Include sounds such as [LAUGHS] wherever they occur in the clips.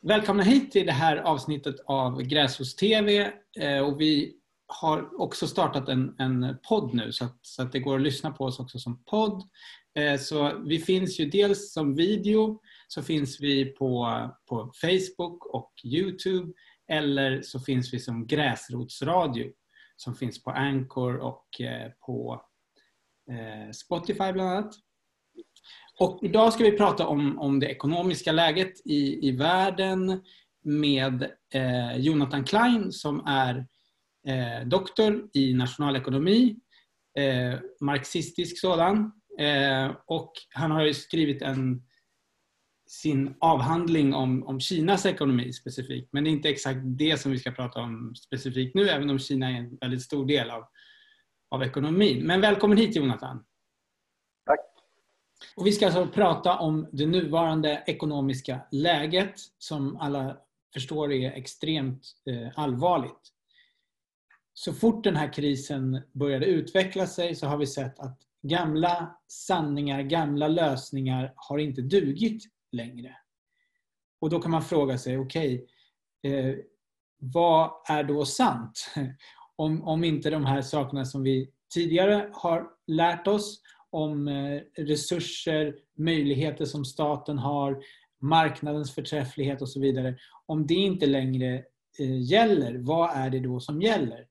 Välkomna hit till det här avsnittet av Gräshus-TV. Eh, och vi har också startat en, en podd nu så att, så att det går att lyssna på oss också som podd. Eh, så vi finns ju dels som video, så finns vi på, på Facebook och Youtube eller så finns vi som gräsrotsradio som finns på Anchor och eh, på Spotify bland annat. Och idag ska vi prata om, om det ekonomiska läget i, i världen med eh, Jonathan Klein som är eh, doktor i nationalekonomi, eh, marxistisk sådan. Eh, och han har skrivit en, sin avhandling om, om Kinas ekonomi specifikt. Men det är inte exakt det som vi ska prata om specifikt nu, även om Kina är en väldigt stor del av, av ekonomin. Men välkommen hit Jonathan! Och vi ska alltså prata om det nuvarande ekonomiska läget som alla förstår är extremt eh, allvarligt. Så fort den här krisen började utveckla sig så har vi sett att gamla sanningar, gamla lösningar har inte dugit längre. Och då kan man fråga sig, okej, okay, eh, vad är då sant? [LAUGHS] Om, om inte de här sakerna som vi tidigare har lärt oss om eh, resurser, möjligheter som staten har, marknadens förträfflighet och så vidare. Om det inte längre eh, gäller, vad är det då som gäller?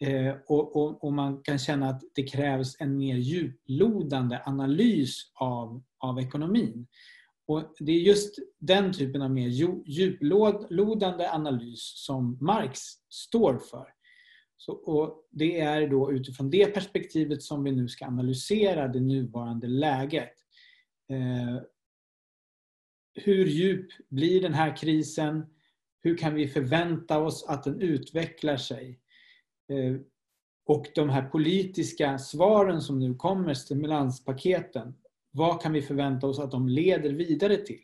Eh, och, och, och, man kan känna att det krävs en mer djuplodande analys av, av ekonomin. Och det är just den typen av mer djuplodande analys som Marx står för. Så, och det är då utifrån det perspektivet som vi nu ska analysera det nuvarande läget. Eh, hur djup blir den här krisen? Hur kan vi förvänta oss att den utvecklar sig? Eh, och de här politiska svaren som nu kommer, stimulanspaketen, vad kan vi förvänta oss att de leder vidare till?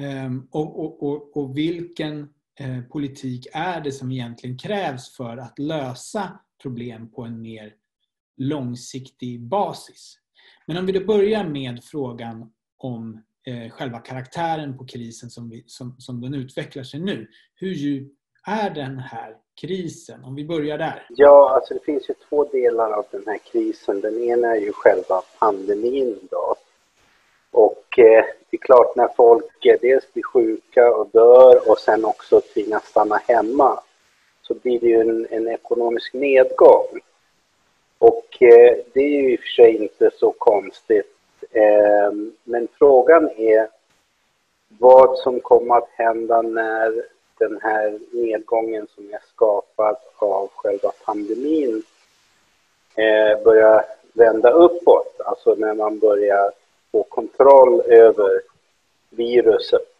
Eh, och, och, och, och vilken Eh, politik är det som egentligen krävs för att lösa problem på en mer långsiktig basis. Men om vi då börjar med frågan om eh, själva karaktären på krisen som, vi, som, som den utvecklar sig nu. Hur djup är den här krisen? Om vi börjar där. Ja, alltså det finns ju två delar av den här krisen. Den ena är ju själva pandemin då. Och eh, det är klart när folk eh, dels blir sjuka och dör och sen också tvingas stanna hemma så blir det ju en, en ekonomisk nedgång. Och eh, det är ju i och för sig inte så konstigt. Eh, men frågan är vad som kommer att hända när den här nedgången som är skapad av själva pandemin eh, börjar vända uppåt. Alltså när man börjar få kontroll över viruset.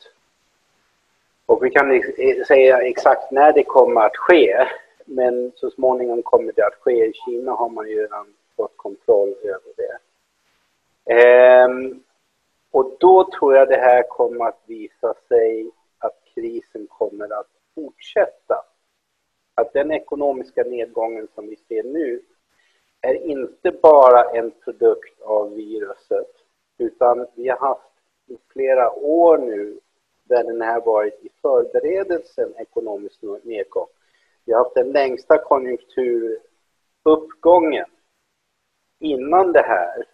Och vi kan säga exakt när det kommer att ske, men så småningom kommer det att ske. I Kina har man ju redan fått kontroll över det. Ehm, och då tror jag det här kommer att visa sig att krisen kommer att fortsätta. Att den ekonomiska nedgången som vi ser nu är inte bara en produkt av viruset utan vi har haft i flera år nu där den här varit i förberedelsen ekonomisk nedgång. Vi har haft den längsta konjunkturuppgången innan det här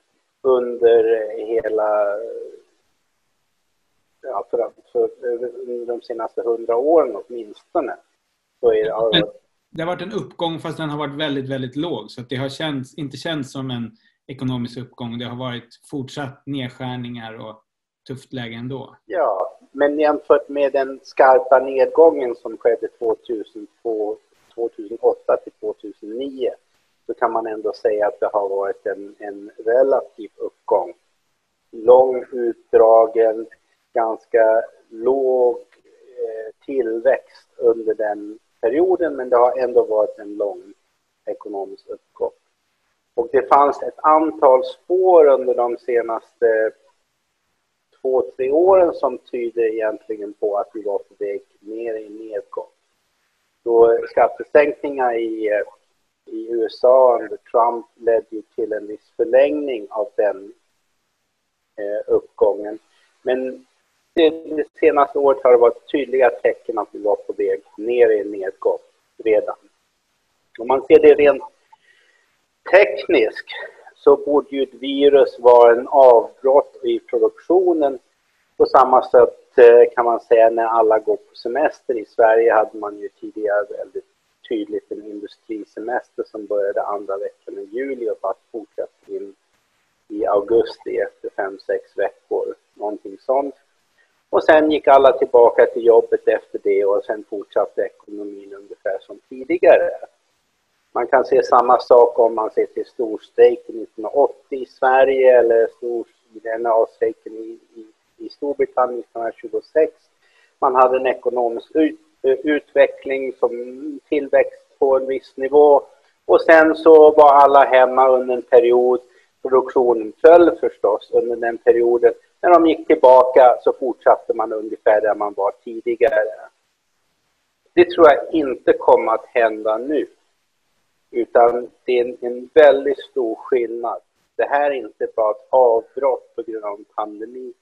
under hela ja, för, för, under de senaste hundra åren åtminstone. Så är det, det har varit en uppgång fast den har varit väldigt, väldigt låg så det har känts, inte känts som en ekonomisk uppgång. Det har varit fortsatt nedskärningar och tufft läge ändå. Ja, men jämfört med den skarpa nedgången som skedde 2002, 2008 till 2009 så kan man ändå säga att det har varit en, en relativ uppgång. Lång, utdragen, ganska låg eh, tillväxt under den perioden men det har ändå varit en lång ekonomisk uppgång. Och det fanns ett antal spår under de senaste två, tre åren som tyder egentligen på att vi var på väg ner i nedgång. Då skattesänkningar i, i USA under Trump ledde till en viss förlängning av den eh, uppgången. Men det, det senaste året har det varit tydliga tecken att vi var på väg ner i en nedgång redan. Om man ser det rent teknisk så borde ju ett virus vara en avbrott i produktionen på samma sätt eh, kan man säga när alla går på semester. I Sverige hade man ju tidigare väldigt tydligt en industrisemester som började andra veckan i juli och bara fortsatte in i augusti efter fem, sex veckor. Någonting sånt. Och sen gick alla tillbaka till jobbet efter det och sen fortsatte ekonomin ungefär som tidigare. Man kan se samma sak om man ser till storstrejken 1980 i Sverige eller stor, DNA-strejken i, i, i Storbritannien 1926. Man hade en ekonomisk ut, eh, utveckling som tillväxt på en viss nivå och sen så var alla hemma under en period. Produktionen föll förstås under den perioden. När de gick tillbaka så fortsatte man ungefär där man var tidigare. Det tror jag inte kommer att hända nu. Utan det är en, en väldigt stor skillnad. Det här är inte bara ett avbrott på grund av en pandemi.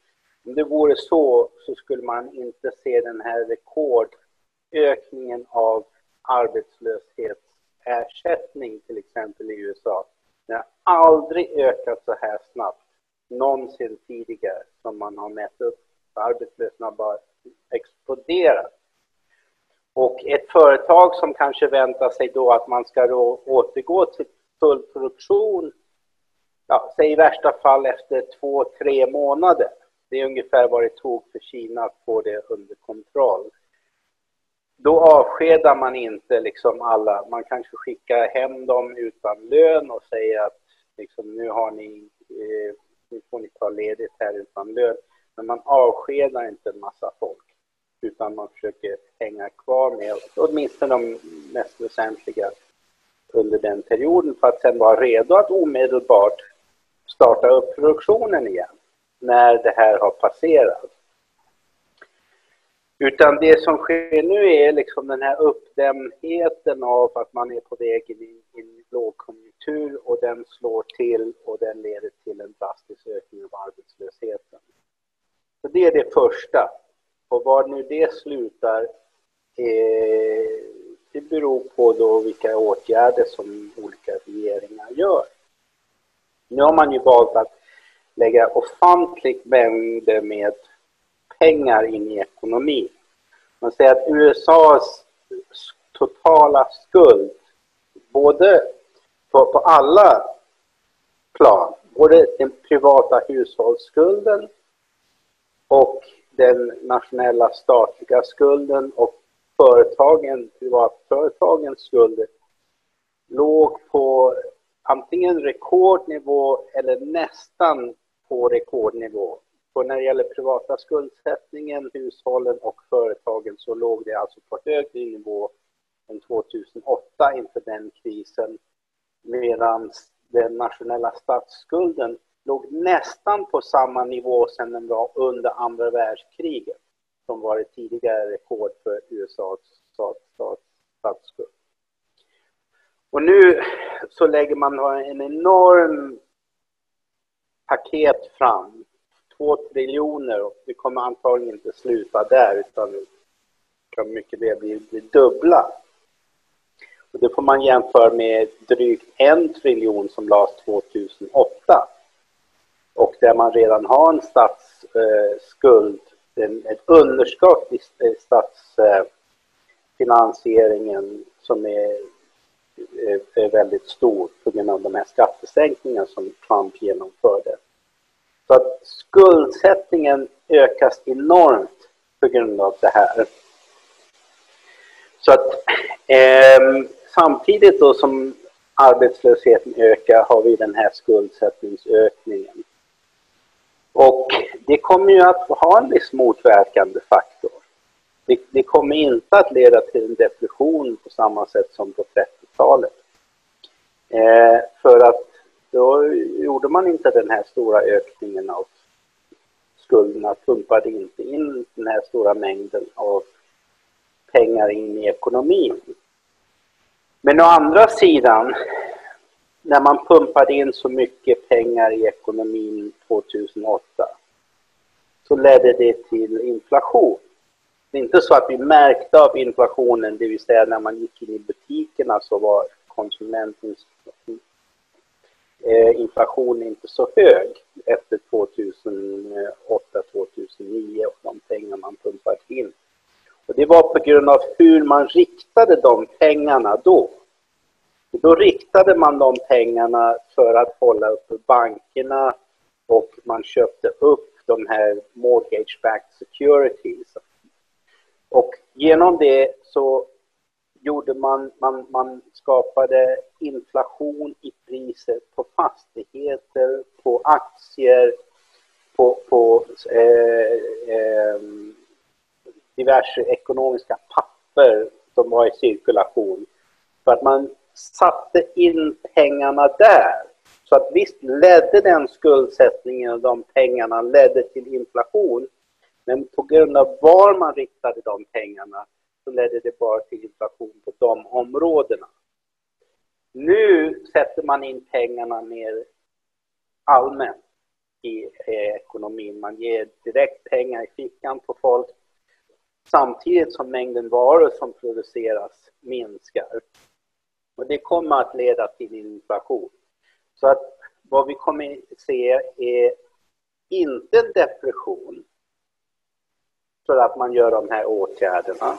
Om det vore så, så skulle man inte se den här rekordökningen av arbetslöshetsersättning till exempel i USA. Den har aldrig ökat så här snabbt någonsin tidigare som man har mätt upp. Arbetslösheten har bara exploderat. Och ett företag som kanske väntar sig då att man ska då återgå till full produktion, ja, säg i värsta fall efter två, tre månader. Det är ungefär vad det tog för Kina att få det under kontroll. Då avskedar man inte liksom alla, man kanske skickar hem dem utan lön och säger att liksom, nu har ni, eh, nu får ni ta ledigt här utan lön. Men man avskedar inte en massa folk utan man försöker hänga kvar med åtminstone de mest väsentliga under den perioden för att sen vara redo att omedelbart starta upp produktionen igen när det här har passerat. Utan det som sker nu är liksom den här uppdämdheten av att man är på väg in i en lågkonjunktur och den slår till och den leder till en drastisk ökning av arbetslösheten. Så det är det första. Och var nu det slutar, eh, det beror på då vilka åtgärder som olika regeringar gör. Nu har man ju valt att lägga ofantligt mängder med pengar in i ekonomin. Man säger att USAs totala skuld, både på, på alla plan, både den privata hushållsskulden och den nationella statliga skulden och företagen, privatföretagens skulder låg på antingen rekordnivå eller nästan på rekordnivå. Och när det gäller privata skuldsättningen, hushållen och företagen så låg det alltså på högre nivå än 2008 inför den krisen. Medan den nationella statsskulden låg nästan på samma nivå som den var under andra världskriget som var det tidigare rekord för USAs statsskuld. Och nu så lägger man en enorm paket fram, två triljoner och det kommer antagligen inte sluta där utan det kan mycket väl bli det dubbla. Och det får man jämföra med drygt en triljon som lades 2008 och där man redan har en statsskuld, eh, ett underskott i eh, statsfinansieringen eh, som är, är väldigt stor på grund av de här skattesänkningarna som Trump genomförde. Så att skuldsättningen ökas enormt på grund av det här. Så att eh, samtidigt då som arbetslösheten ökar har vi den här skuldsättningsökningen. Det kommer ju att ha en viss motverkande faktor. Det, det kommer inte att leda till en depression på samma sätt som på 30-talet. Eh, för att då gjorde man inte den här stora ökningen av skulderna, pumpade inte in den här stora mängden av pengar in i ekonomin. Men å andra sidan när man pumpade in så mycket pengar i ekonomin 2008 så ledde det till inflation. Det är inte så att vi märkte av inflationen, det vill säga när man gick in i butikerna så var konsumentens eh, inflation inte så hög efter 2008, 2009 och de pengar man pumpat in. Och det var på grund av hur man riktade de pengarna då. Då riktade man de pengarna för att hålla uppe bankerna och man köpte upp de här mortgage-backed securities. Och genom det så gjorde man, man, man skapade inflation i priser på fastigheter, på aktier, på, på eh, eh, diverse ekonomiska papper som var i cirkulation. För att man satte in pengarna där. Så att visst ledde den skuldsättningen och de pengarna ledde till inflation. Men på grund av var man riktade de pengarna så ledde det bara till inflation på de områdena. Nu sätter man in pengarna mer allmänt i eh, ekonomin. Man ger direkt pengar i fickan på folk samtidigt som mängden varor som produceras minskar. Och det kommer att leda till inflation. Så att vad vi kommer se är inte depression för att man gör de här åtgärderna.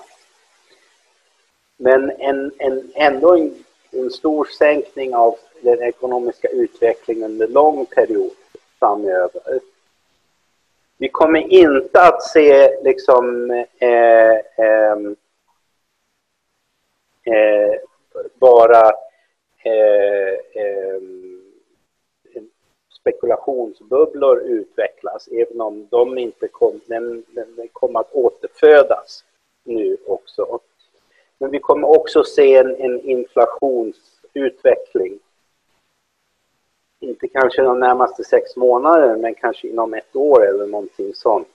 Men en, en, ändå en, en stor sänkning av den ekonomiska utvecklingen under lång period framöver. Vi kommer inte att se liksom eh, eh, eh, bara eh, eh, spekulationsbubblor utvecklas, även om de inte kom, den, den kom att återfödas nu också. Men vi kommer också se en, en inflationsutveckling. Inte kanske de närmaste sex månaderna, men kanske inom ett år eller någonting sånt.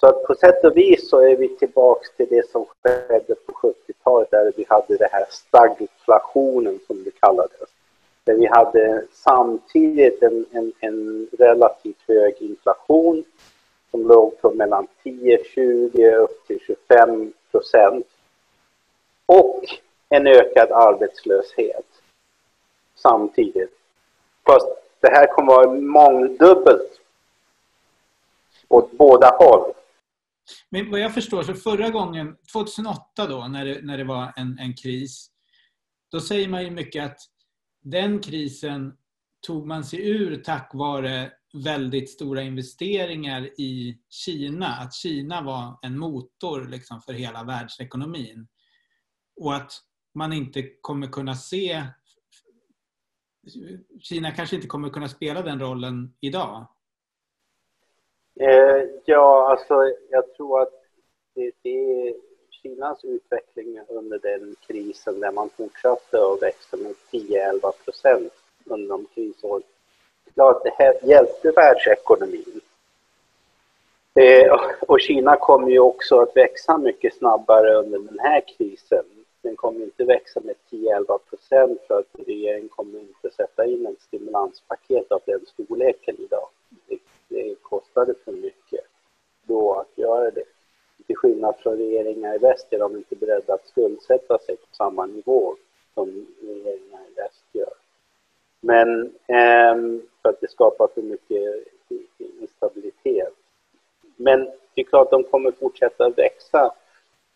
Så att på sätt och vis så är vi tillbaks till det som skedde på 70-talet där vi hade det här stagflationen som det kallades. Där vi hade samtidigt en, en, en relativt hög inflation som låg på mellan 10, 20 upp till 25 procent. Och en ökad arbetslöshet samtidigt. Fast det här kommer vara mångdubbelt åt båda håll. Men vad jag förstår, så förra gången, 2008 då, när det, när det var en, en kris, då säger man ju mycket att den krisen tog man sig ur tack vare väldigt stora investeringar i Kina. Att Kina var en motor liksom för hela världsekonomin. Och att man inte kommer kunna se... Kina kanske inte kommer kunna spela den rollen idag. Eh, ja, alltså jag tror att det, det Kinas utveckling under den krisen där man fortsatte att växa med 10-11 procent under de krisåren. Klart, det här hjälpte världsekonomin. Eh, och Kina kommer ju också att växa mycket snabbare under den här krisen. Den kommer inte växa med 10-11 procent för att regeringen kommer inte sätta in ett stimulanspaket av den storleken idag det kostade för mycket då att göra det. Till skillnad från regeringar i väst är de inte beredda att skuldsätta sig på samma nivå som regeringar i väst gör. Men eh, för att det skapar för mycket instabilitet. Men det är klart de kommer fortsätta växa.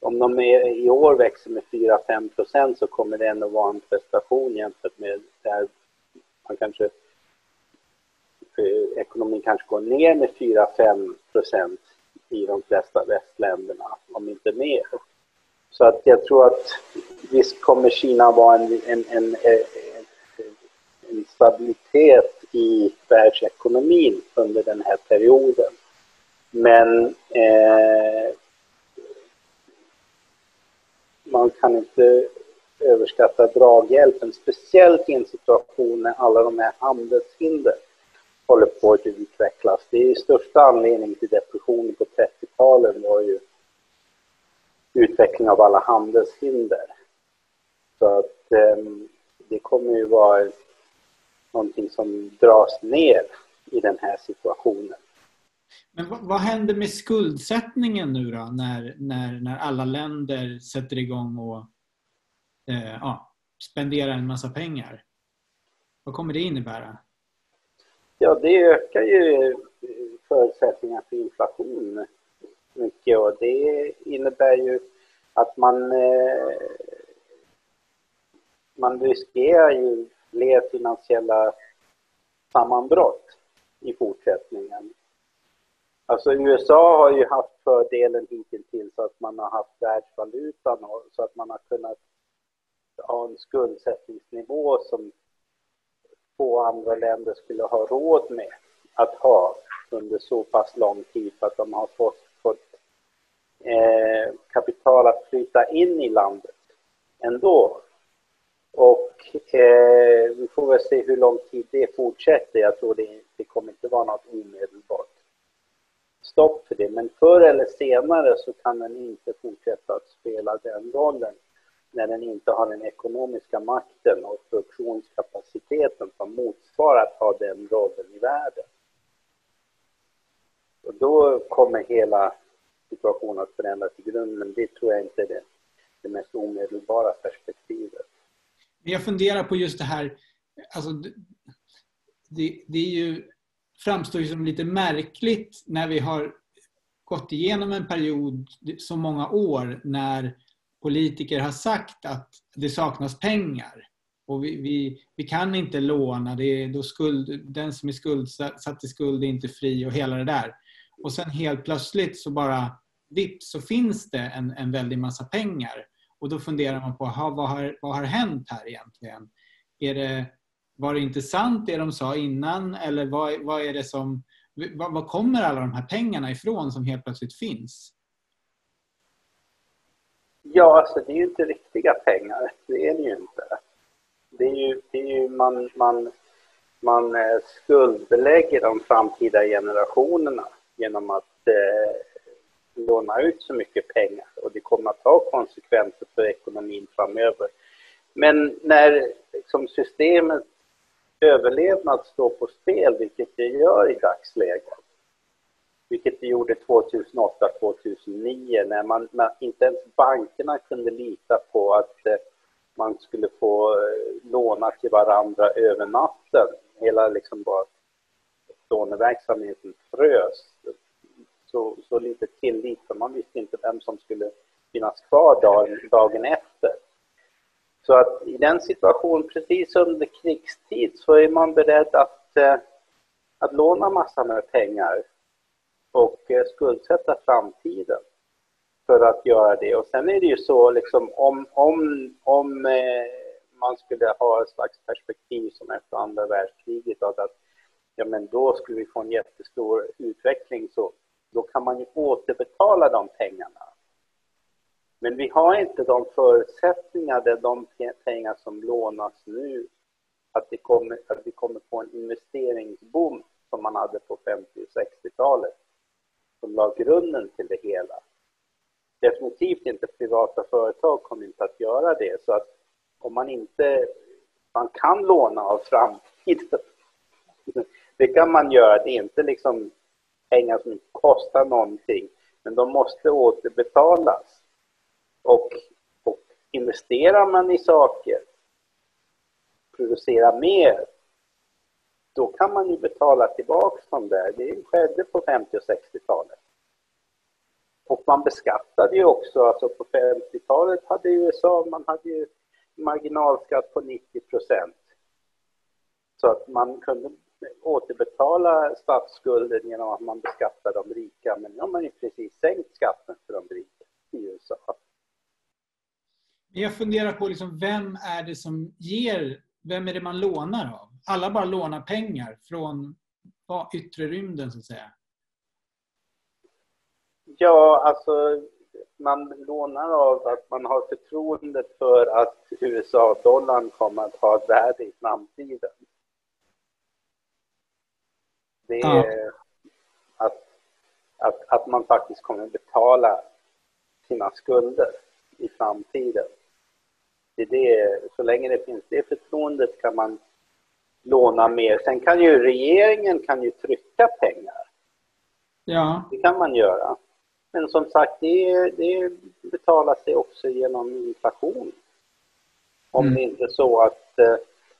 Om de är, i år växer med 4-5 procent så kommer det ändå vara en prestation jämfört med där man kanske eh, ekonomin kanske går ner med 4-5 procent i de flesta västländerna, om inte mer. Så att jag tror att visst kommer Kina vara en, en, en, en stabilitet i världsekonomin under den här perioden. Men eh, man kan inte överskatta draghjälpen, speciellt i en situation med alla de här handelshinder håller på att utvecklas. Det är största anledningen till depressionen på 30-talet var ju utveckling av alla handelshinder. Så att eh, det kommer ju vara någonting som dras ner i den här situationen. Men vad, vad händer med skuldsättningen nu då när, när, när alla länder sätter igång och eh, ja, spenderar en massa pengar? Vad kommer det innebära? Ja, det ökar ju förutsättningarna för inflation mycket och det innebär ju att man, eh, man riskerar ju fler finansiella sammanbrott i fortsättningen. Alltså USA har ju haft fördelen hittills att man har haft världsvalutan och, så att man har kunnat ha en skuldsättningsnivå som få andra länder skulle ha råd med att ha under så pass lång tid för att de har fått, fått eh, kapital att flytta in i landet ändå. Och eh, vi får väl se hur lång tid det fortsätter. Jag tror det, det kommer inte vara något omedelbart stopp för det. Men förr eller senare så kan den inte fortsätta att spela den rollen när den inte har den ekonomiska makten och produktionskapaciteten som motsvarar att ha den rollen i världen. Och då kommer hela situationen att förändras i grunden, det tror jag inte är det, det mest omedelbara perspektivet. Jag funderar på just det här, alltså, det, det är ju, framstår ju som lite märkligt när vi har gått igenom en period så många år när politiker har sagt att det saknas pengar. Och vi, vi, vi kan inte låna, det är då skuld, den som är skuldsatt i skuld är inte fri och hela det där. Och sen helt plötsligt så bara vips så finns det en, en väldig massa pengar. Och då funderar man på aha, vad, har, vad har hänt här egentligen? Är det, var det inte sant det de sa innan eller vad, vad är det som var, var kommer alla de här pengarna ifrån som helt plötsligt finns? Ja, alltså det är ju inte riktiga pengar. Det är det ju inte. Det är ju, det är ju man, man, man eh, skuldbelägger de framtida generationerna genom att eh, låna ut så mycket pengar och det kommer att ha konsekvenser för ekonomin framöver. Men när liksom, systemet överlevnad står på spel, vilket det gör i dagsläget, vilket det gjorde 2008-2009 när man, man, inte ens bankerna kunde lita på att eh, man skulle få eh, låna till varandra över natten. Hela liksom bara låneverksamheten frös. Så, så lite tillit, för man visste inte vem som skulle finnas kvar dagen, dagen efter. Så att i den situationen, precis under krigstid, så är man beredd att, eh, att låna massor med pengar och eh, skuldsätta framtiden för att göra det. Och sen är det ju så liksom om, om, om eh, man skulle ha ett slags perspektiv som efter andra världskriget att, att ja men då skulle vi få en jättestor utveckling så då kan man ju återbetala de pengarna. Men vi har inte de förutsättningar där de pengar som lånas nu, att, vi kommer, att vi kommer få en investeringsboom som man hade på 50 och 60-talet som la grunden till det hela. Definitivt inte privata företag kommer inte att göra det. Så att om man inte man kan låna av framtiden, [LAUGHS] det kan man göra. Det är inte liksom pengar som inte kostar någonting, men de måste återbetalas. Och, och investerar man i saker, producerar mer, då kan man ju betala tillbaka de där. Det skedde på 50 och 60-talet. Och man beskattade ju också, alltså på 50-talet hade USA, man hade ju marginalskatt på 90 procent. Så att man kunde återbetala statsskulden genom att man beskattar de rika. Men nu har man ju precis sänkt skatten för de rika i USA. Jag funderar på liksom, vem är det som ger, vem är det man lånar av? Alla bara lånar pengar från yttre rymden så att säga. Ja, alltså man lånar av att man har förtroende för att USA-dollarn kommer att ha ett värde i framtiden. Det är ja. att, att, att man faktiskt kommer betala sina skulder i framtiden. Det är det, så länge det finns det förtroendet kan man låna mer. Sen kan ju regeringen kan ju trycka pengar Ja. Det kan man göra. Men som sagt, det, det betalar sig också genom inflation. Om Mm. det inte är så att eh,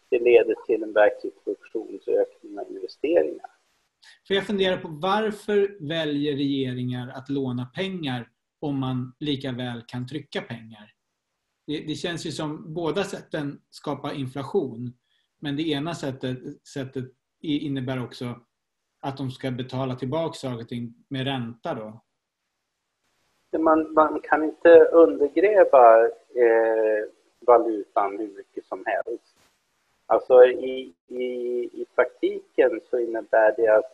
det leder till en verklig produktionsökning av investeringar. För jag funderar på varför väljer regeringar att låna pengar om man lika väl kan trycka pengar? Det, det känns ju som båda sätten skapar inflation. Men det ena sättet, sättet innebär också att de ska betala tillbaka saker och ting med ränta då. Man, man kan inte undergräva eh, valutan hur mycket som helst. Alltså i, i, i praktiken så innebär det att,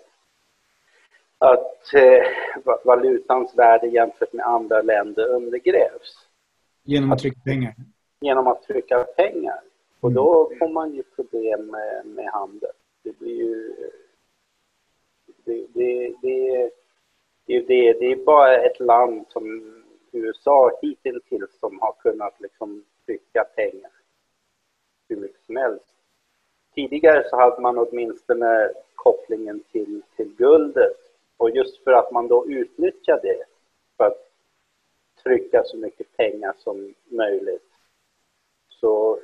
att eh, va- valutans värde jämfört med andra länder undergrävs Genom att trycka pengar. genom att trycka pengar. Mm. Och då får man ju problem med, med handel. Det blir ju... Det, det, det, det, är ju det, det är bara ett land som USA hittills som har kunnat liksom trycka pengar hur mycket som helst. Tidigare så hade man åtminstone kopplingen till, till guldet och just för att man då utnyttjade det för att trycka så mycket pengar som möjligt så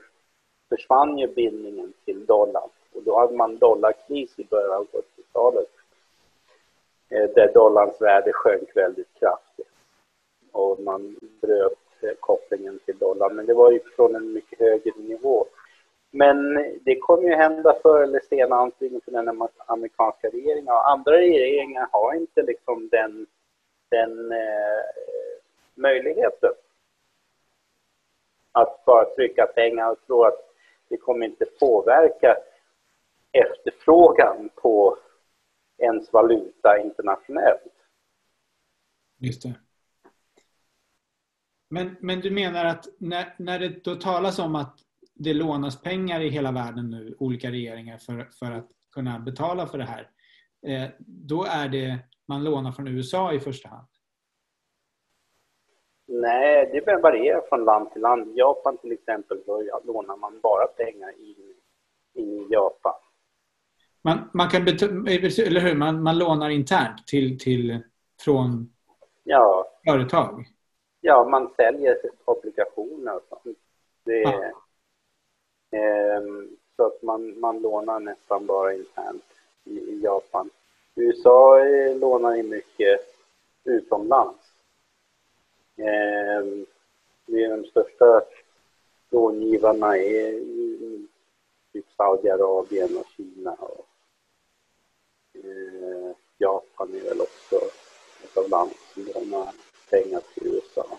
försvann ju bindningen till dollarn. Och då hade man dollarkris i början av 70-talet. Eh, där dollarns värde sjönk väldigt kraftigt. Och man bröt eh, kopplingen till dollarn. Men det var ju från en mycket högre nivå. Men det kommer ju hända förr eller senare antingen för den amerikanska regeringen och andra regeringar har inte liksom den, den eh, möjligheten att bara trycka pengar och tro att det kommer inte påverka efterfrågan på ens valuta internationellt. Just det. Men, men du menar att när, när det då talas om att det lånas pengar i hela världen nu, olika regeringar, för, för att kunna betala för det här. Eh, då är det man lånar från USA i första hand? Nej, det varierar från land till land. I Japan till exempel, då lånar man bara pengar in i Japan. Man, man kan eller hur? Man, man lånar internt till, till, från Ja, företag? ja man säljer obligationer och sånt. Det, Ja. ehm, så att man, man lånar nästan bara internt i, i Japan. USA eh, lånar ju mycket utomlands. Ehm, det är de största långivarna är ju typ Saudiarabien och Kina och eh, Japan är väl också ett av land som lånar pengar till USA.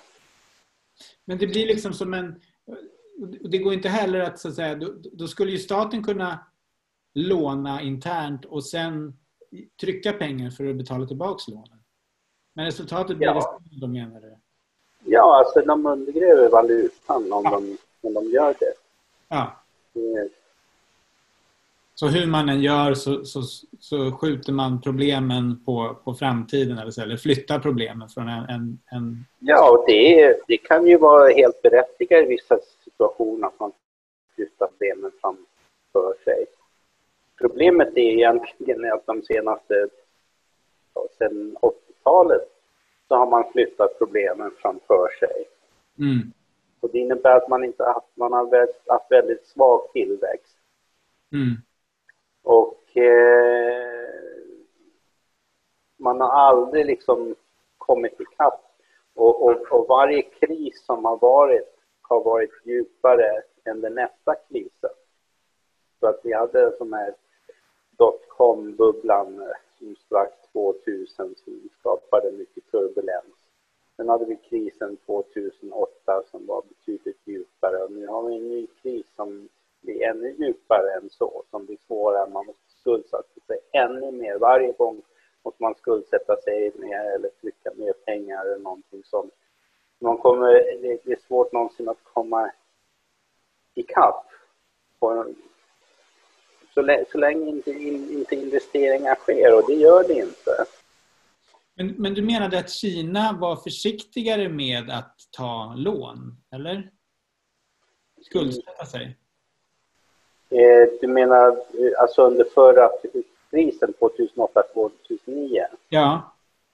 Men det blir liksom som en... Det går inte heller att, så att säga, då, då skulle ju staten kunna låna internt och sen trycka pengar för att betala tillbaka lånen. Men resultatet blir Ja. det de menar du? Ja, alltså de undergräver valutan om, Ja. de, om de gör det. Ja. det. Så hur man än gör så, så, så skjuter man problemen på, på framtiden eller, så, eller flyttar problemen från en, en, en... Ja, och det, det kan ju vara helt berättigat i vissa situationer att man flyttar problemen framför sig. Problemet är egentligen att de senaste, ja, sedan 80-talet, så har man flyttat problemen framför sig. Mm. Och det innebär att man inte haft, man har haft väldigt svag tillväxt. Mm. Och eh, man har aldrig liksom kommit ikapp. Och, och, och varje kris som har varit har varit djupare än den nästa krisen. Så att vi hade som här dotcom-bubblan eh, som strax 2000 som skapade mycket turbulens. Sen hade vi krisen 2008 som var betydligt djupare och nu har vi en ny kris som blir ännu djupare än så, som blir svårare. Man måste skuldsätta sig ännu mer. Varje gång måste man skuldsätta sig mer eller trycka mer pengar eller någonting som man kommer, det det är svårt någonsin att komma ikapp. på- så, så länge inte, in, inte investeringar sker och det gör det inte. Men, men du menade att Kina var försiktigare med att ta lån, eller? Skuldsätta sig? Eh, du menar eh, alltså under förra krisen 2008-2009? Ja.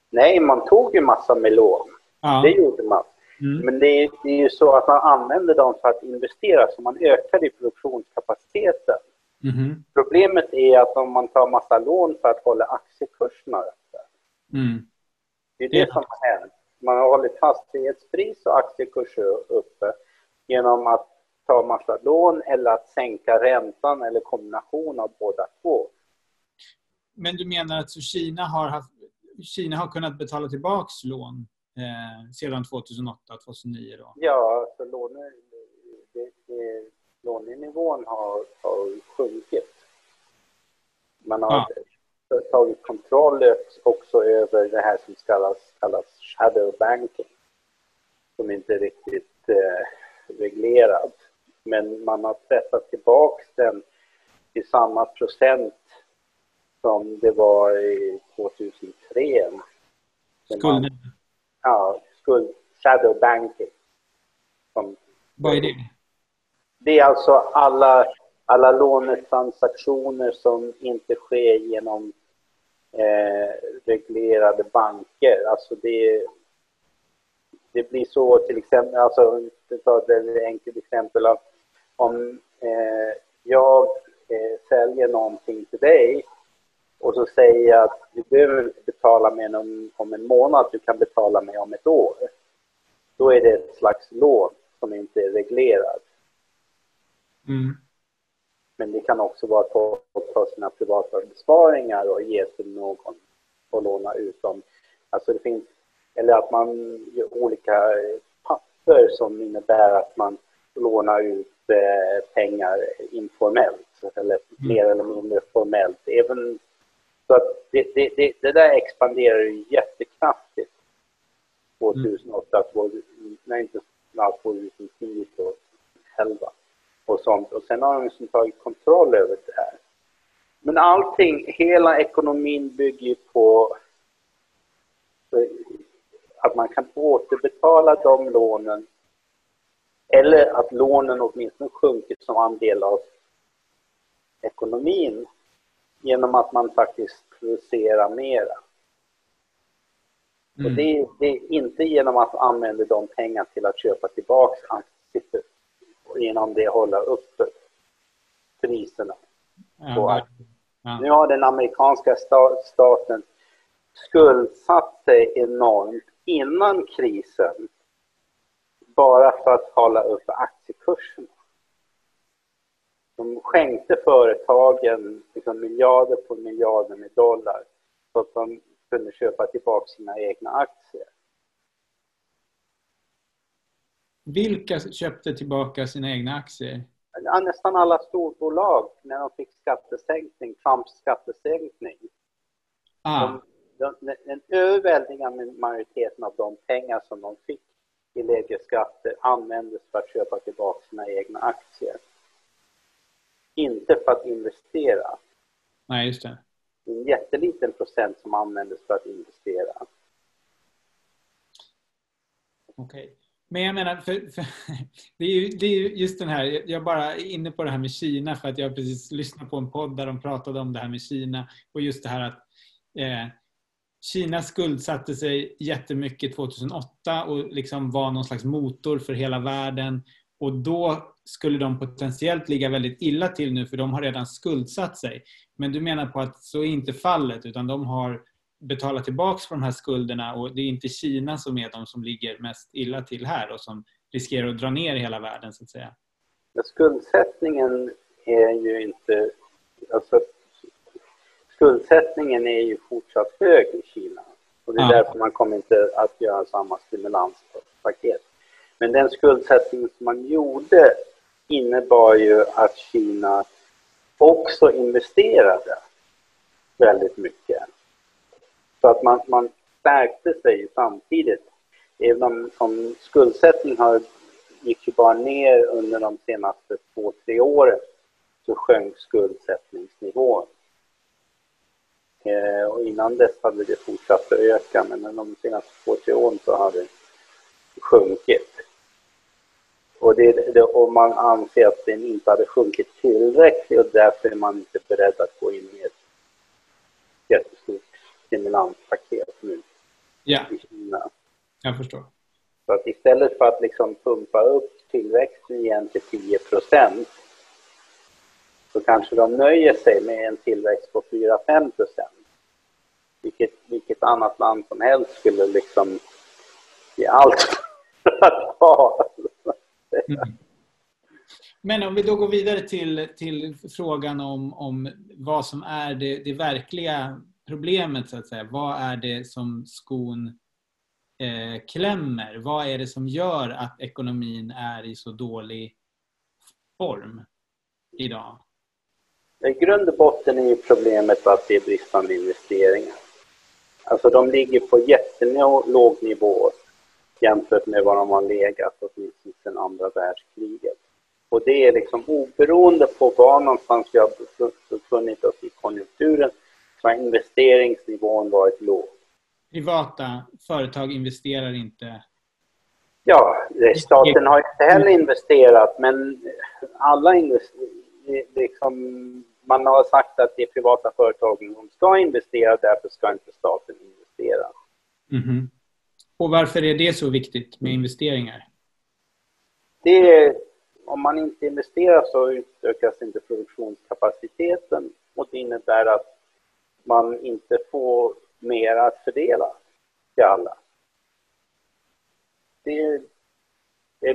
Nej, man tog ju massa med lån. Ja. Det gjorde man. Mm. Men det är, det är ju så att man använder dem för att investera, så man ökar i produktionskapaciteten. Mm. Problemet är att om man tar massa lån för att hålla aktiekurserna uppe. Mm. Det är det ja. som har hänt. Man har hållit fastighetspris och aktiekurser uppe genom att ta massa lån eller att sänka räntan eller kombination av båda två. Men du menar att Kina har, haft, Kina har kunnat betala tillbaks lån eh, sedan 2008, 2009? Då? Ja, så låne, det, det, lånenivån har, har sjunkit. Man har ja. tagit kontroll också över det här som kallas, kallas shadow banking. Som inte är riktigt eh, reglerad. Men man har pressat tillbaks den till samma procent som det var i 2003. Skulden? Ja, skuld, shadow banking. Som, Vad är det? Det är alltså alla, alla lånetransaktioner som inte sker genom eh, reglerade banker. Alltså det, det blir så till exempel, alltså ta ett enkelt exempel att om eh, jag eh, säljer någonting till dig och så säger jag att du behöver inte betala mig om, om en månad, du kan betala mig om ett år. Då är det ett slags lån som inte är reglerat. Mm. Men det kan också vara att folk tar sina privata besparingar och ger till någon och låna ut dem. Alltså det finns, eller att man gör olika papper som innebär att man lånar ut eh, pengar informellt eller mm. mer eller mindre formellt. Även, så att det, det, det, det där expanderar ju jättekraftigt 2008, mm. nej inte 2010, 2011 och sånt. Och sen har de liksom tagit kontroll över det här. Men allting, hela ekonomin bygger ju på att man kan återbetala de lånen eller att lånen åtminstone sjunkit som andel av ekonomin genom att man faktiskt producerar mera. Mm. Och det, det, är inte genom att använda de pengar till att köpa tillbaka aktier och genom det hålla uppe priserna. Ja, ja. Nu har den amerikanska staten skuldsatt sig enormt innan krisen bara för att hålla upp aktiekurserna. De skänkte företagen liksom miljarder på miljarder med dollar så att de kunde köpa tillbaka sina egna aktier. Vilka köpte tillbaka sina egna aktier? Ja, nästan alla storbolag när de fick skattesänkning, Trumps skattesänkning. Ah. De, de, den överväldigande majoriteten av de pengar som de fick i lägre skatter användes för att köpa tillbaka sina egna aktier. Inte för att investera. Nej, just det. En jätteliten procent som användes för att investera. Okej. Okay. Men jag menar, för, för, [LAUGHS] det, är ju, det är just den här, jag bara är inne på det här med Kina för att jag precis lyssnade på en podd där de pratade om det här med Kina och just det här att eh, Kina skuldsatte sig jättemycket 2008 och liksom var någon slags motor för hela världen. Och då skulle de potentiellt ligga väldigt illa till nu för de har redan skuldsatt sig. Men du menar på att så är inte fallet utan de har betalat tillbaka på de här skulderna och det är inte Kina som är de som ligger mest illa till här och som riskerar att dra ner hela världen så att säga. Men skuldsättningen är ju inte... Alltså, skuldsättningen är ju fortsatt hög i Kina. Och det är ja. därför man kommer inte att göra samma stimulanspaket. Men den skuldsättning som man gjorde innebar ju att Kina också investerade väldigt mycket. Så att man, man stärkte sig samtidigt. Även om, om skuldsättningen har, gick ju bara ner under de senaste två, tre åren så sjönk skuldsättningsnivån. Eh, och innan dess hade det fortsatt att öka, men de senaste två, tre åren så har det sjunkit. Och, det, det, och man anser att den inte hade sjunkit tillräckligt och därför är man inte beredd att gå in med ett jättestort stimulanspaket nu. Ja, jag förstår. Så att istället för att liksom pumpa upp tillväxten igen till 10 procent så kanske de nöjer sig med en tillväxt på 4-5 procent. Vilket, vilket annat land som helst skulle liksom ge allt [LAUGHS] för att ha. Mm. Men om vi då går vidare till, till frågan om, om vad som är det, det verkliga problemet, så att säga. Vad är det som skon eh, klämmer? Vad är det som gör att ekonomin är i så dålig form idag? I grund och botten är ju problemet att det är bristande investeringar. Alltså de ligger på jättelåg nivå jämfört med vad de har legat åtminstone sedan andra världskriget. Och det är liksom oberoende på var någonstans vi har befunnit oss i konjunkturen har investeringsnivån varit låg. Privata företag investerar inte? Ja, staten har inte heller investerat men alla investerar, liksom, man har sagt att det är privata företagen som ska investera, därför ska inte staten investera. Mm -hmm. Och varför är det så viktigt med investeringar? Det är, om man inte investerar så utökas inte produktionskapaciteten och det innebär att man inte får mer att fördela till alla. Det,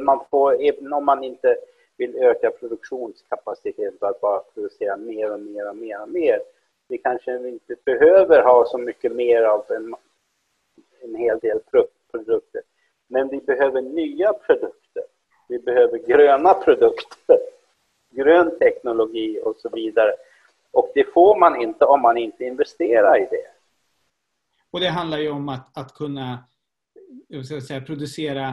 man får, även om man inte vill öka produktionskapaciteten för att bara producera mer och mer och mer och mer. Vi kanske inte behöver ha så mycket mer av en, en hel del produkter. Men vi behöver nya produkter. Vi behöver gröna produkter, grön teknologi och så vidare. Och det får man inte om man inte investerar i det. Och det handlar ju om att, att kunna jag säga, producera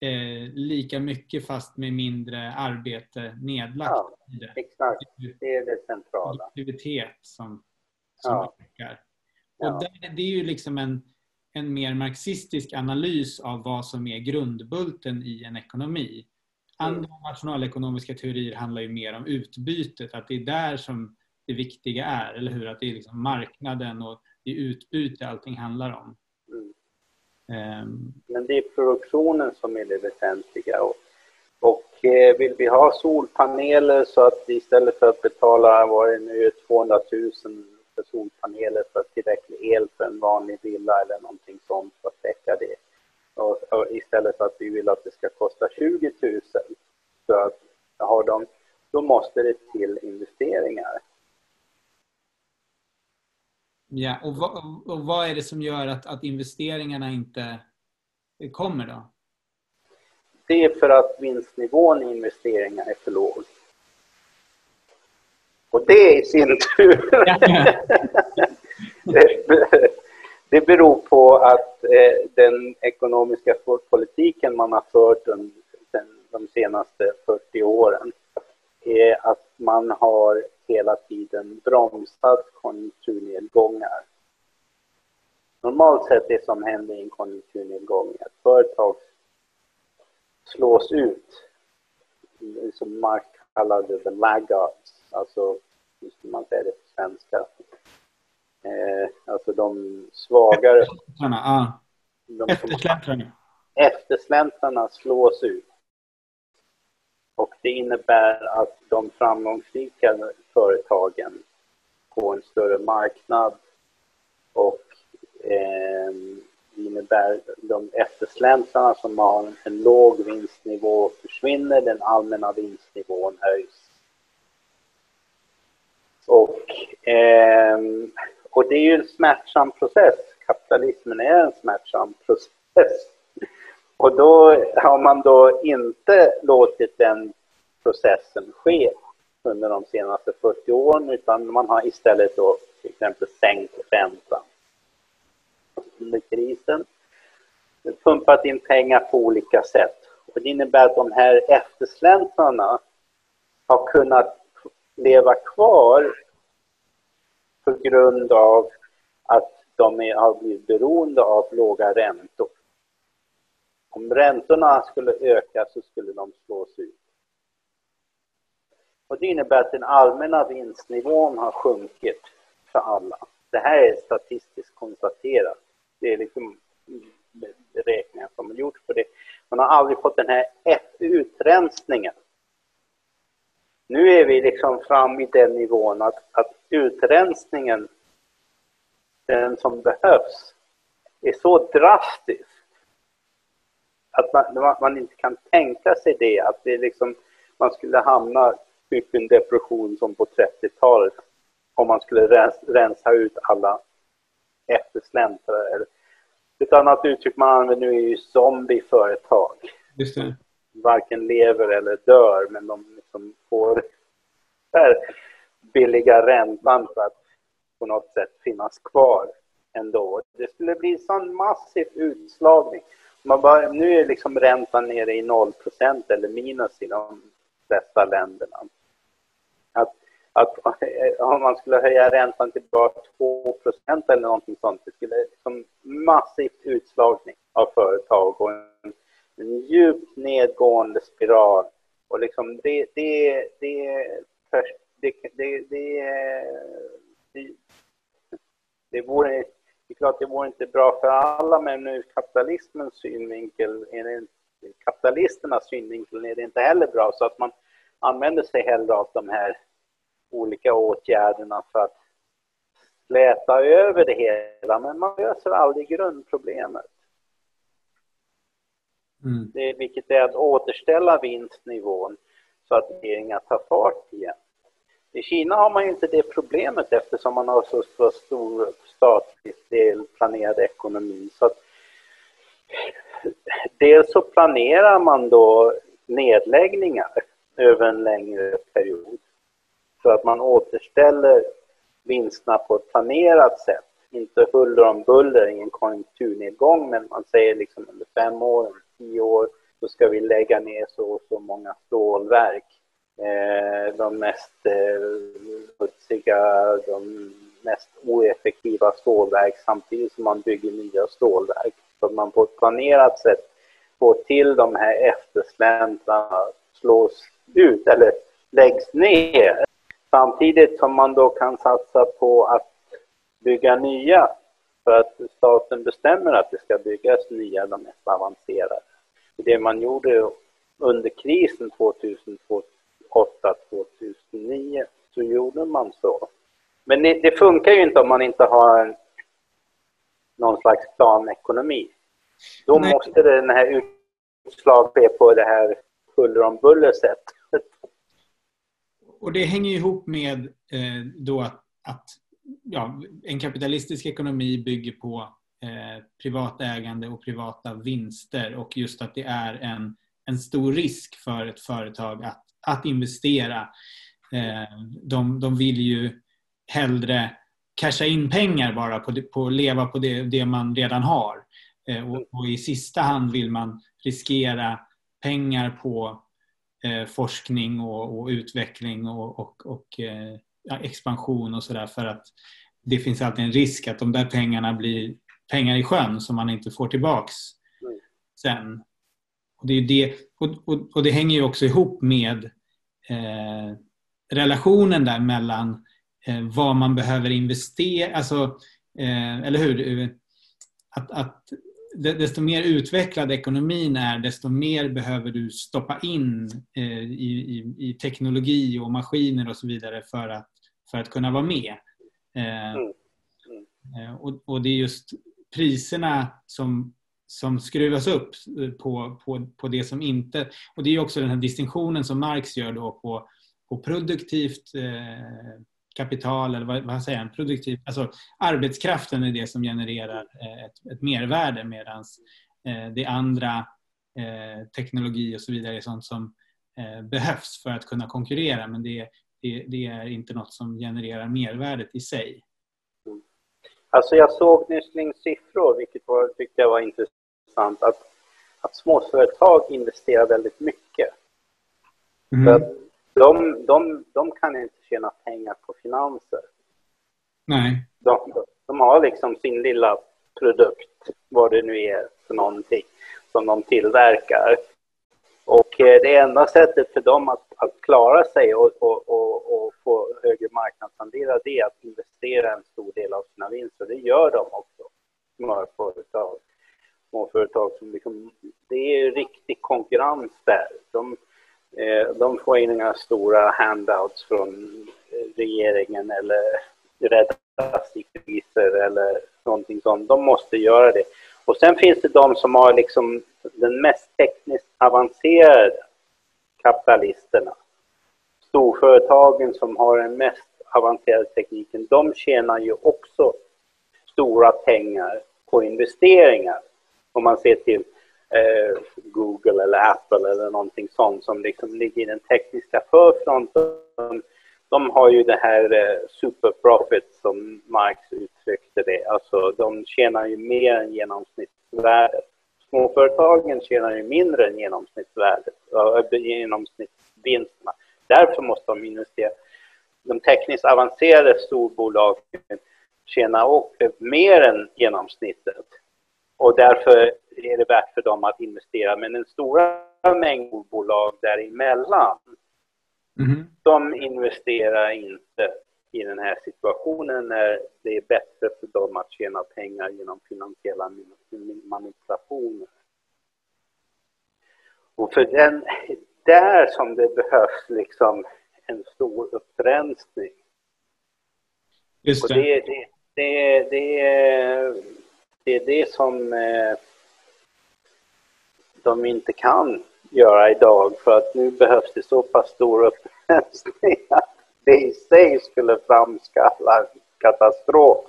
eh, lika mycket fast med mindre arbete nedlagt. Ja, exakt. Det är det centrala. Aktivitet som, som ja. ökar. Och ja. där, det är ju liksom en, en mer marxistisk analys av vad som är grundbulten i en ekonomi. Andra mm. nationalekonomiska teorier handlar ju mer om utbytet, att det är där som det viktiga är, eller hur? Att det är liksom marknaden och det utbyte allting handlar om. Mm. Um, Men det är produktionen som är det väsentliga. Och, och eh, vill vi ha solpaneler så att istället för att betala, vad det nu 200 000 för solpaneler för tillräcklig el för en vanlig villa eller någonting sånt för att täcka det. Och, och istället för att vi vill att det ska kosta 20 000 så att ha dem, då måste det till investeringar. Ja, och vad, och vad är det som gör att, att investeringarna inte kommer då? Det är för att vinstnivån i investeringar är för låg. Och det i sin tur [LAUGHS] det beror på att eh, den ekonomiska politiken man har fört de senaste 40 åren är att man har hela tiden bromsat konjunkturnedgångar. Normalt sett det som händer i en konjunkturnedgång är att företag slås ut, som Mark kallade the laggards, alltså hur ska man säga det på svenska? Eh, alltså de svagare... Eftersläntrarna, ja. Eftersläntrarna. Eftersläntrarna slås ut. Och det innebär att de framgångsrika företagen får en större marknad och eh, det innebär de eftersläntrarna som har en låg vinstnivå försvinner, den allmänna vinstnivån höjs. Och, eh, och det är ju en smärtsam process. Kapitalismen är en smärtsam process. Och då har man då inte låtit den processen ske under de senaste 40 åren utan man har istället då till exempel sänkt räntan under krisen. Pumpat in pengar på olika sätt. Och det innebär att de här eftersläntrarna har kunnat leva kvar på grund av att de är, har blivit beroende av låga räntor. Om räntorna skulle öka så skulle de slås ut. Och det innebär att den allmänna vinstnivån har sjunkit för alla. Det här är statistiskt konstaterat. Det är liksom beräkningar som har aldrig fått den här utrensningen. Nu är vi liksom fram i den nivån att, att utrensningen, den som behövs, är så drastisk att man, man inte kan tänka sig det, att det liksom, man skulle hamna typ i en depression som på 30-talet om man skulle rensa ut alla eftersläntrare. Ett annat uttryck man använder nu är ju zombieföretag. Just det. Varken lever eller dör, men de liksom får där billiga räntan för att på något sätt finnas kvar ändå. Det skulle bli sån massiv utslagning. Man bara, nu är liksom räntan nere i 0% eller minus i de flesta länderna. Att, att eh, om man skulle höja räntan till bara 2% eller någonting sånt, det skulle liksom massivt utslagning av företag och en, en djupt nedgående spiral. Och liksom det, det, det, det, det, det, det, det, det vore det är klart det vore inte bra för alla, men ur kapitalismens synvinkel, är det, kapitalisternas synvinkel är det inte heller bra. Så att man använder sig hellre av de här olika åtgärderna för att släta över det hela, men man löser aldrig grundproblemet. Mm. Det, vilket är att återställa vinstnivån så att regeringen tar fart igen. I Kina har man ju inte det problemet eftersom man har så, så stor statligt delplanerad ekonomi. Så att, dels så planerar man då nedläggningar över en längre period så att man återställer vinsterna på ett planerat sätt. Inte huller om buller, i en konjunkturnedgång, men man säger liksom under fem år, tio år, så ska vi lägga ner så och så många stålverk Eh, de mest eh, smutsiga, eh, de mest oeffektiva stålverk samtidigt som man bygger nya stålverk. Så att man på ett planerat sätt får till de här eftersläntrarna slås ut eller läggs ner. Samtidigt som man då kan satsa på att bygga nya för att staten bestämmer att det ska byggas nya, de mest avancerade. Det man gjorde under krisen 2000-2000 2008-2009 så gjorde man så. Men det, det, funkar ju inte om man inte har någon slags planekonomi. Då Nej. måste den här utslag ske på det här huller om buller sättet. Och det hänger ihop med eh, då att, att ja, en kapitalistisk ekonomi bygger på eh, privat ägande och privata vinster och just att det är en, en stor risk för ett företag att att investera. Eh, de, de vill ju hellre casha in pengar bara på, på leva på det, det man redan har. Eh, och, och, i sista hand vill man riskera pengar på eh, forskning och, och, utveckling och, och, och ja, expansion och sådär för att det finns alltid en risk att de där pengarna blir pengar i sjön som man inte får tillbaks sen. Och det, är det, och, och, och det hänger ju också ihop med eh, relationen där mellan eh, vad man behöver investera, alltså, eh, eller hur? Att, att desto mer utvecklad ekonomin är, desto mer behöver du stoppa in eh, i, i, i, teknologi och maskiner och så vidare för att, för att kunna vara med. Eh, mm. Eh, och, och, det är just priserna som som skruvas upp eh, på, på, på det som inte... Och det är också den här distinktionen som Marx gör då på, på produktivt eh, kapital, eller vad, vad säger han? Produktiv, alltså arbetskraften är det som genererar eh, ett, ett mervärde medan eh, det andra, eh, teknologi och så vidare, är sånt som eh, behövs för att kunna konkurrera men det, det, det är inte något som genererar mervärdet i sig. Alltså jag såg nyss siffror, vilket var, tyckte jag var intressant intressant att, att småföretag investerar väldigt mycket. Mm. För att de, de, de kan inte tjäna pengar på finanser. Nej. De, de har liksom sin lilla produkt, vad det nu är för någonting, som de tillverkar. Och eh, det enda sättet för dem att, att klara sig och, och, och, och få högre marknadsandelar, det är att investera en stor del av sina vinster. Det gör de också, smörföretag småföretag som liksom, det är riktig konkurrens där. De, eh, de får inga stora handouts från regeringen eller räddas i kriser eller någonting sånt. De måste göra det. Och sen finns det de som har liksom den mest tekniskt avancerade kapitalisterna. Storföretagen som har den mest avancerade tekniken, de tjänar ju också stora pengar på investeringar. Om man ser till eh, Google eller Apple eller någonting sånt som liksom ligger i den tekniska förfronten. De har ju det här eh, superprofit som Marx uttryckte det. Alltså de tjänar ju mer än genomsnittsvärdet. Småföretagen tjänar ju mindre än genomsnittsvärdet, äh, genomsnittsvinsterna. Därför måste de investera. De tekniskt avancerade storbolagen tjänar mer än genomsnittet. Och därför är det värt för dem att investera. Men den stora mängden bolag däremellan, mm. de investerar inte i den här situationen när det är bättre för dem att tjäna pengar genom finansiella manipulationer. Och för den, där som det behövs liksom en stor upprensning. Just det. Och det, det, det, det, det är det som eh, de inte kan göra idag för att nu behövs det så pass stor upprensning [LAUGHS] att det i sig skulle framskalla katastrof.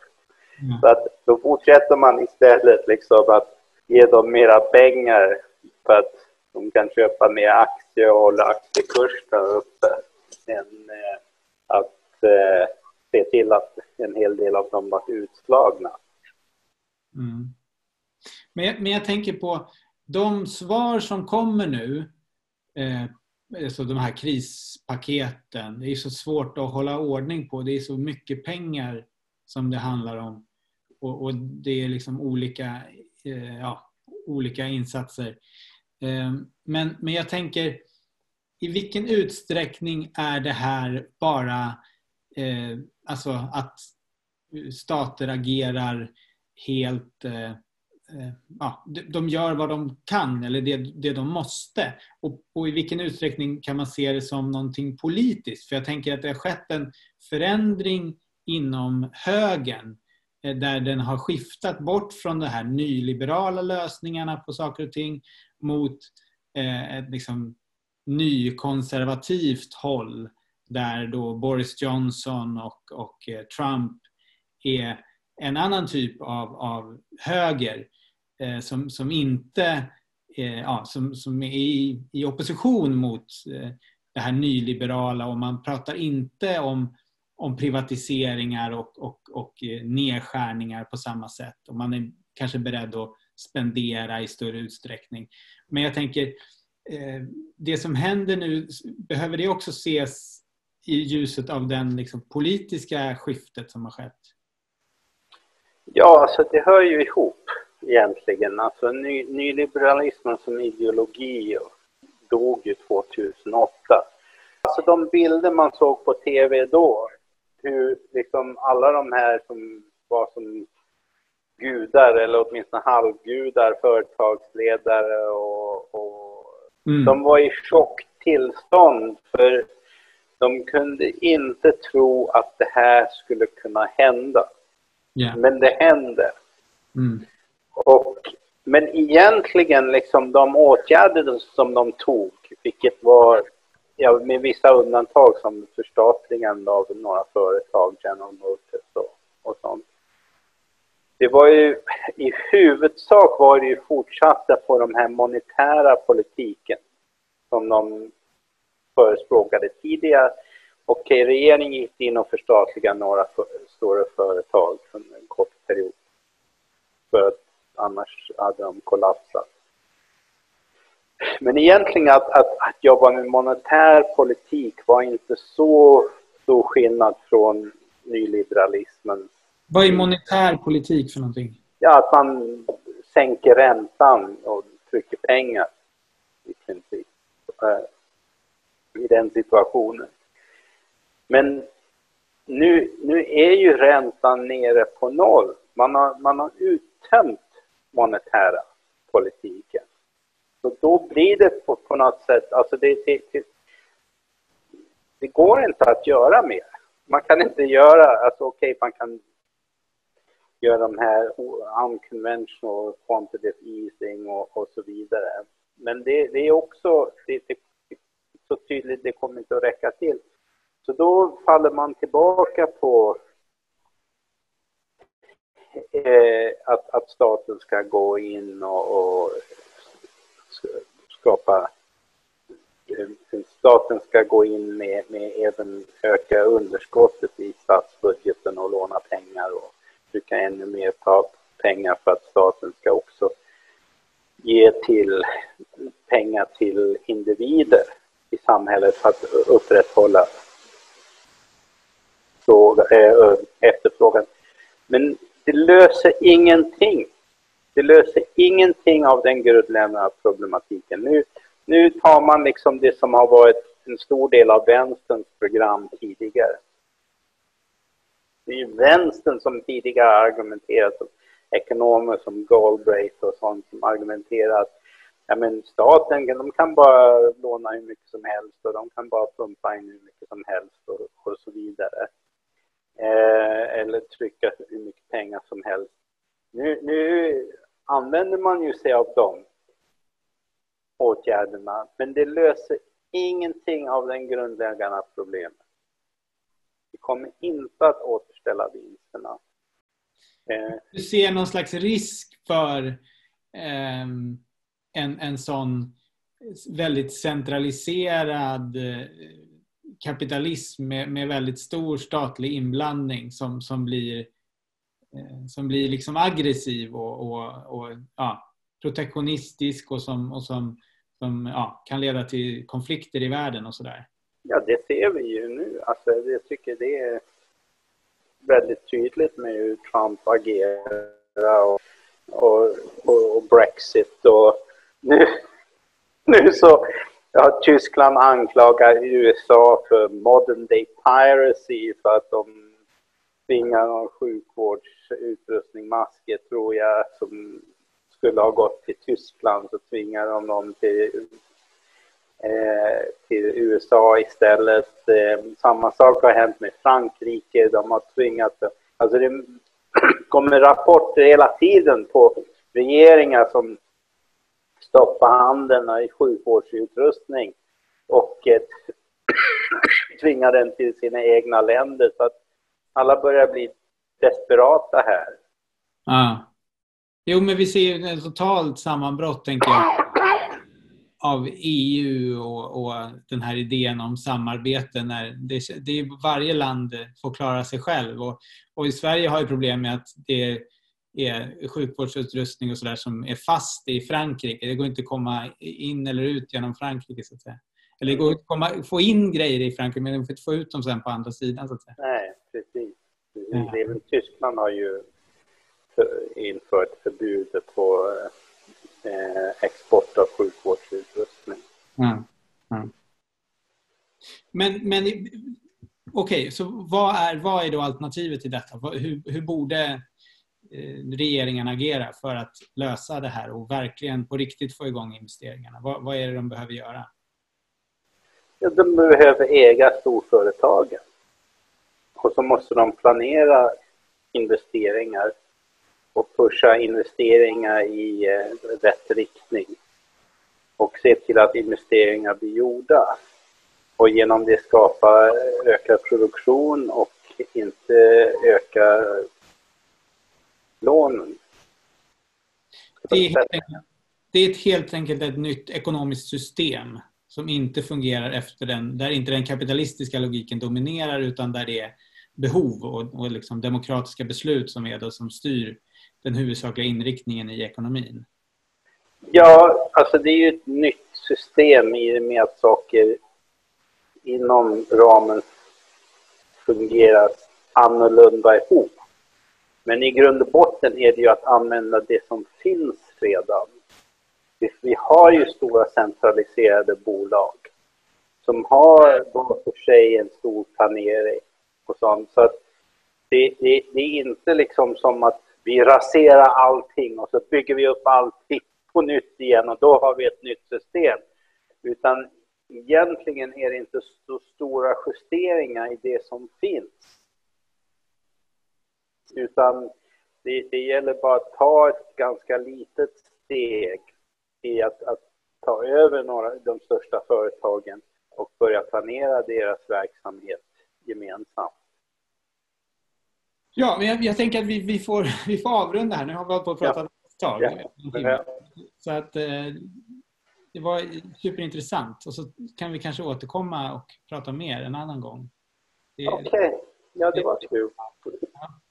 Mm. Så att då fortsätter man istället liksom att ge dem mera pengar för att de kan köpa mer aktier och hålla aktiekurserna uppe än eh, att eh, se till att en hel del av dem var utslagna. Mm. Men, jag, men jag tänker på de svar som kommer nu, eh, alltså de här krispaketen, det är så svårt att hålla ordning på. Det är så mycket pengar som det handlar om. Och, och det är liksom olika, eh, ja, olika insatser. Eh, men, men jag tänker, i vilken utsträckning är det här bara eh, alltså att stater agerar helt eh, eh, ja, de gör vad de kan eller det, det de måste. Och, och, i vilken utsträckning kan man se det som någonting politiskt? För jag tänker att det har skett en förändring inom högern eh, där den har skiftat bort från de här nyliberala lösningarna på saker och ting mot eh, ett liksom nykonservativt håll där då Boris Johnson och, och eh, Trump är en annan typ av, av höger eh, som, som inte eh, ja, som, som är i, i opposition mot eh, det här nyliberala och man pratar inte om, om privatiseringar och, och, och eh, nedskärningar på samma sätt och man är kanske beredd att spendera i större utsträckning. Men jag tänker, eh, det som händer nu, behöver det också ses i ljuset av den liksom, politiska skiftet som har skett? Ja, alltså det hör ju ihop egentligen. Alltså ny, nyliberalismen som ideologi dog ju 2008. Alltså de bilder man såg på TV då, hur liksom alla de här som var som gudar eller åtminstone halvgudar, företagsledare och, och mm. de var i chocktillstånd för de kunde inte tro att det här skulle kunna hända. Yeah. Men det hände. Mm. Och, men egentligen liksom de åtgärder som de tog, vilket var ja, med vissa undantag som förstatligande av några företag, General Motors och, och sånt. Det var ju i huvudsak var det ju fortsatta på de här monetära politiken som de förespråkade tidigare. Okej, regeringen gick in och förstatligade några för, stora företag under en kort period. För att annars hade de kollapsat. Men egentligen att, att, att jobba med monetär politik var inte så stor skillnad från nyliberalismen. Vad är monetär politik för någonting? Ja, att man sänker räntan och trycker pengar i princip. Eh, I den situationen. Men nu, nu är ju räntan nere på noll. Man har, man har uttömt monetära politiken. Så då blir det på, på något sätt, alltså det, det, det, det, går inte att göra mer. Man kan inte göra, alltså okej, okay, man kan göra de här unconventional quantitative easing och, och så vidare. Men det, det är också, det, det, så tydligt, det kommer inte att räcka till. Så då faller man tillbaka på eh, att, att staten ska gå in och, och skapa eh, Staten ska gå in med, med även öka underskottet i statsbudgeten och låna pengar och trycka ännu mer ta pengar för att staten ska också ge till pengar till individer i samhället för att upprätthålla fråga, äh, efterfrågan. Men det löser ingenting. Det löser ingenting av den grundläggande problematiken. Nu, nu tar man liksom det som har varit en stor del av vänsterns program tidigare. Det är ju vänstern som tidigare argumenterat, ekonomer som Galbraith och sånt som argumenterar att ja, men staten de kan bara låna hur mycket som helst och de kan bara pumpa in hur mycket som helst och, och så vidare. Eh, eller trycka hur mycket pengar som helst. Nu, nu använder man ju sig av de åtgärderna, men det löser ingenting av den grundläggande problemet. Vi kommer inte att återställa vinsterna. Eh, du ser någon slags risk för eh, en, en sån väldigt centraliserad eh, kapitalism med, med väldigt stor statlig inblandning som, som blir, eh, som blir liksom aggressiv och, och, och ja, protektionistisk och som, och som, som ja, kan leda till konflikter i världen och sådär. Ja, det ser vi ju nu. Alltså, jag tycker det är väldigt tydligt med hur Trump agerar och, och, och, och Brexit och nu, nu så Ja, Tyskland anklagar USA för modern day piracy för att de tvingar någon sjukvårdsutrustning, masker tror jag, som skulle ha gått till Tyskland. Så tvingar de dem till, eh, till USA istället. Eh, samma sak har hänt med Frankrike, de har tvingat Alltså det kommer rapporter hela tiden på regeringar som stoppa handeln i sjukvårdsutrustning och eh, [CLEARS THROAT] tvinga den till sina egna länder. Så att alla börjar bli desperata här. Ah. Jo, men vi ser ju ett totalt sammanbrott, tänker jag, av EU och, och, den här idén om samarbete när det, det varje land får klara sig själv. Och, och i Sverige har ju problem med att det är sjukvårdsutrustning och sådär som är fast i Frankrike. Det går inte att komma in eller ut genom Frankrike så att säga. Eller det går inte att komma, få in grejer i Frankrike men man får inte få ut dem sen på andra sidan så att säga. Nej, precis. Ja. Tyskland har ju infört förbud på eh, export av sjukvårdsutrustning. Ja. Ja. Men, men okej, okay, så vad är, vad är då alternativet till detta? Hur, hur borde Eh, regeringen agera för att lösa det här och verkligen på riktigt få igång investeringarna? Vad, vad är det de behöver göra? Ja, de behöver äga storföretagen. Och så måste de planera investeringar och pusha investeringar i eh, rätt riktning. Och se till att investeringar blir gjorda. Och genom det skapa eh, ökad produktion och inte öka lånen. Det är, enkelt, det är ett helt enkelt ett nytt ekonomiskt system som inte fungerar efter den, där inte den kapitalistiska logiken dominerar utan där det är behov och, och liksom demokratiska beslut som är det som styr den huvudsakliga inriktningen i ekonomin. Ja, alltså det är ju ett nytt system i och med att saker inom ramen fungerar annorlunda ihop. Men i grund och botten är det ju att använda det som finns redan. Vi har ju stora centraliserade bolag som har var för sig en stor planering och sånt. Så att det, det, det, är inte liksom som att vi raserar allting och så bygger vi upp allting på nytt igen och då har vi ett nytt system. Utan egentligen är det inte så stora justeringar i det som finns. Utan det, det gäller bara att ta ett ganska litet steg i att, att ta över några, de största företagen och börja planera deras verksamhet gemensamt. Ja, men jag, jag tänker att vi, vi, får, [LAUGHS] vi får avrunda här. Nu har vi hållit på att prata ja. ett tag. Ja. Så att, eh, det var superintressant. Och så kan vi kanske återkomma och prata mer en annan gång. Okej. Okay. Ja, det var kul. Ja.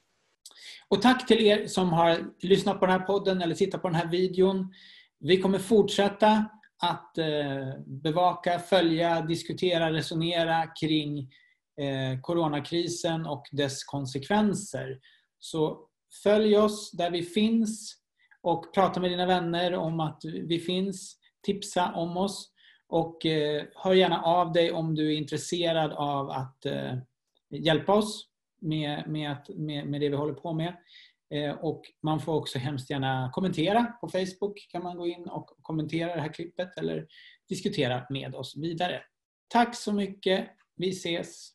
Och tack till er som har lyssnat på den här podden eller tittat på den här videon. Vi kommer fortsätta att eh, bevaka, följa, diskutera, resonera kring eh, coronakrisen och dess konsekvenser. Så följ oss där vi finns och prata med dina vänner om att vi finns. Tipsa om oss och eh, hör gärna av dig om du är intresserad av att hjälpa oss med, med, med, med det vi håller på med. Eh, och man får också hemskt gärna kommentera. På Facebook kan man gå in och kommentera det här klippet eller diskutera med oss vidare. Tack så mycket. Vi ses!